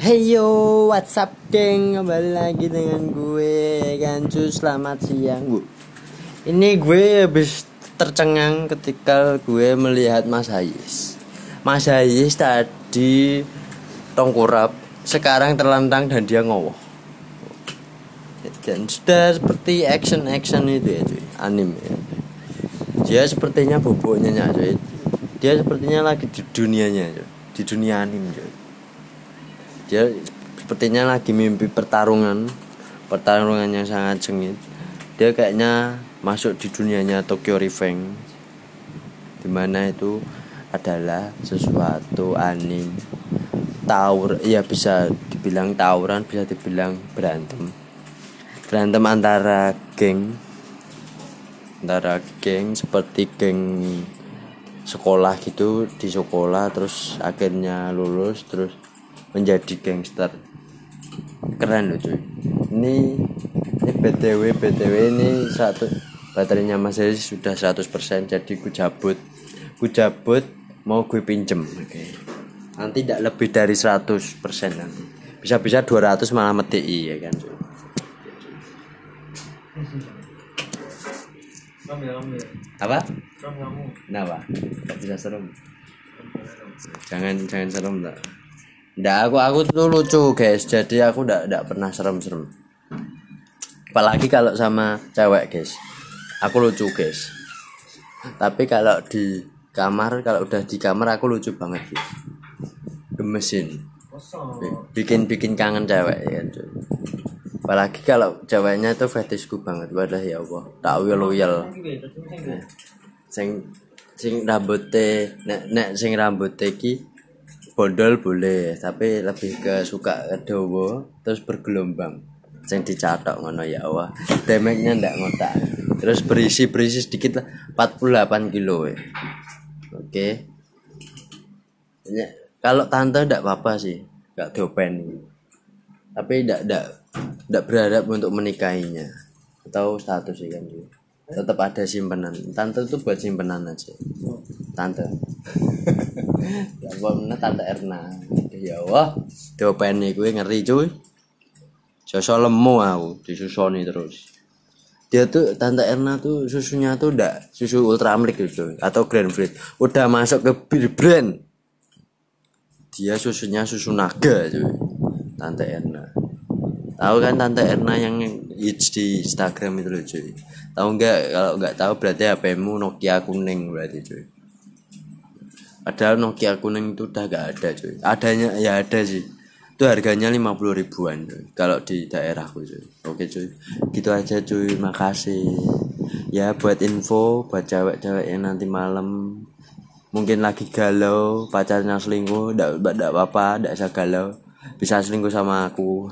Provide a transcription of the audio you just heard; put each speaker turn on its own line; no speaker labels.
Hey yo, what's up geng? Kembali lagi dengan gue Gancu, selamat siang bu. Ini gue habis tercengang ketika gue melihat Mas Hayes. Mas Hayes tadi tongkurap Sekarang terlentang dan dia ngowoh. Dan sudah seperti action-action itu ya cuy. Anime ya. Dia sepertinya boboknya cuy. Dia sepertinya lagi di dunianya cuy. Di dunia anime cuy dia sepertinya lagi mimpi pertarungan pertarungan yang sangat sengit. Dia kayaknya masuk di dunianya Tokyo Revenge di mana itu adalah sesuatu anim taur ya bisa dibilang tawuran bisa dibilang berantem. Berantem antara geng antara geng seperti geng sekolah gitu di sekolah terus akhirnya lulus terus menjadi gangster keren loh cuy ini ini btw btw ini satu baterainya mas Aziz sudah 100% jadi ku cabut ku cabut mau gue pinjem oke okay. nanti tidak lebih dari 100% nanti bisa-bisa 200 malah mati ya kan cuy apa? Kenapa? Bisa serem. Jangan jangan serem tak. Nggak, aku aku tuh lucu guys. Jadi aku nggak nggak pernah serem-serem. Apalagi kalau sama cewek guys. Aku lucu guys. Tapi kalau di kamar kalau udah di kamar aku lucu banget guys. Gemesin. Bikin bikin kangen cewek ya kan cuy. Apalagi kalau ceweknya tuh fetishku banget. Wadah ya Allah. Tak loyal. Sing sing rambutnya nek nek sing rambutnya ki bondol boleh tapi lebih ke suka dawa terus bergelombang. Yang dicatok ngono ya Allah. Damage-nya ndak ngotak. Terus berisi berisi sedikit lah 48 kilo ya. oke. Ya, kalau tante ndak apa-apa sih gak dopen. Tapi ndak ndak ndak berharap untuk menikahinya. Atau status sih kan tetap ada simpenan. Tante itu buat simpenan aja tante. Ya mana tante Erna. Ya wah diopeni gue ngeri cuy. Sosok lemu aku disusoni terus. Dia tuh tante Erna tuh susunya tuh udah susu ultramilk gitu atau grand fleet. Udah masuk ke bir brand. Dia susunya susu naga cuy tante Erna. Tahu kan tante Erna yang hits di Instagram itu loh cuy? Tahu nggak? Kalau nggak tahu berarti HPmu Nokia kuning berarti cuy padahal Nokia kuning itu udah gak ada cuy. Adanya ya ada sih. Itu harganya 50 ribuan cuy kalau di daerahku cuy. Oke cuy. Gitu aja cuy. Makasih. Ya buat info buat cewek-cewek yang nanti malam mungkin lagi galau pacarnya selingkuh ndak ndak apa-apa ndak usah galau. Bisa selingkuh sama aku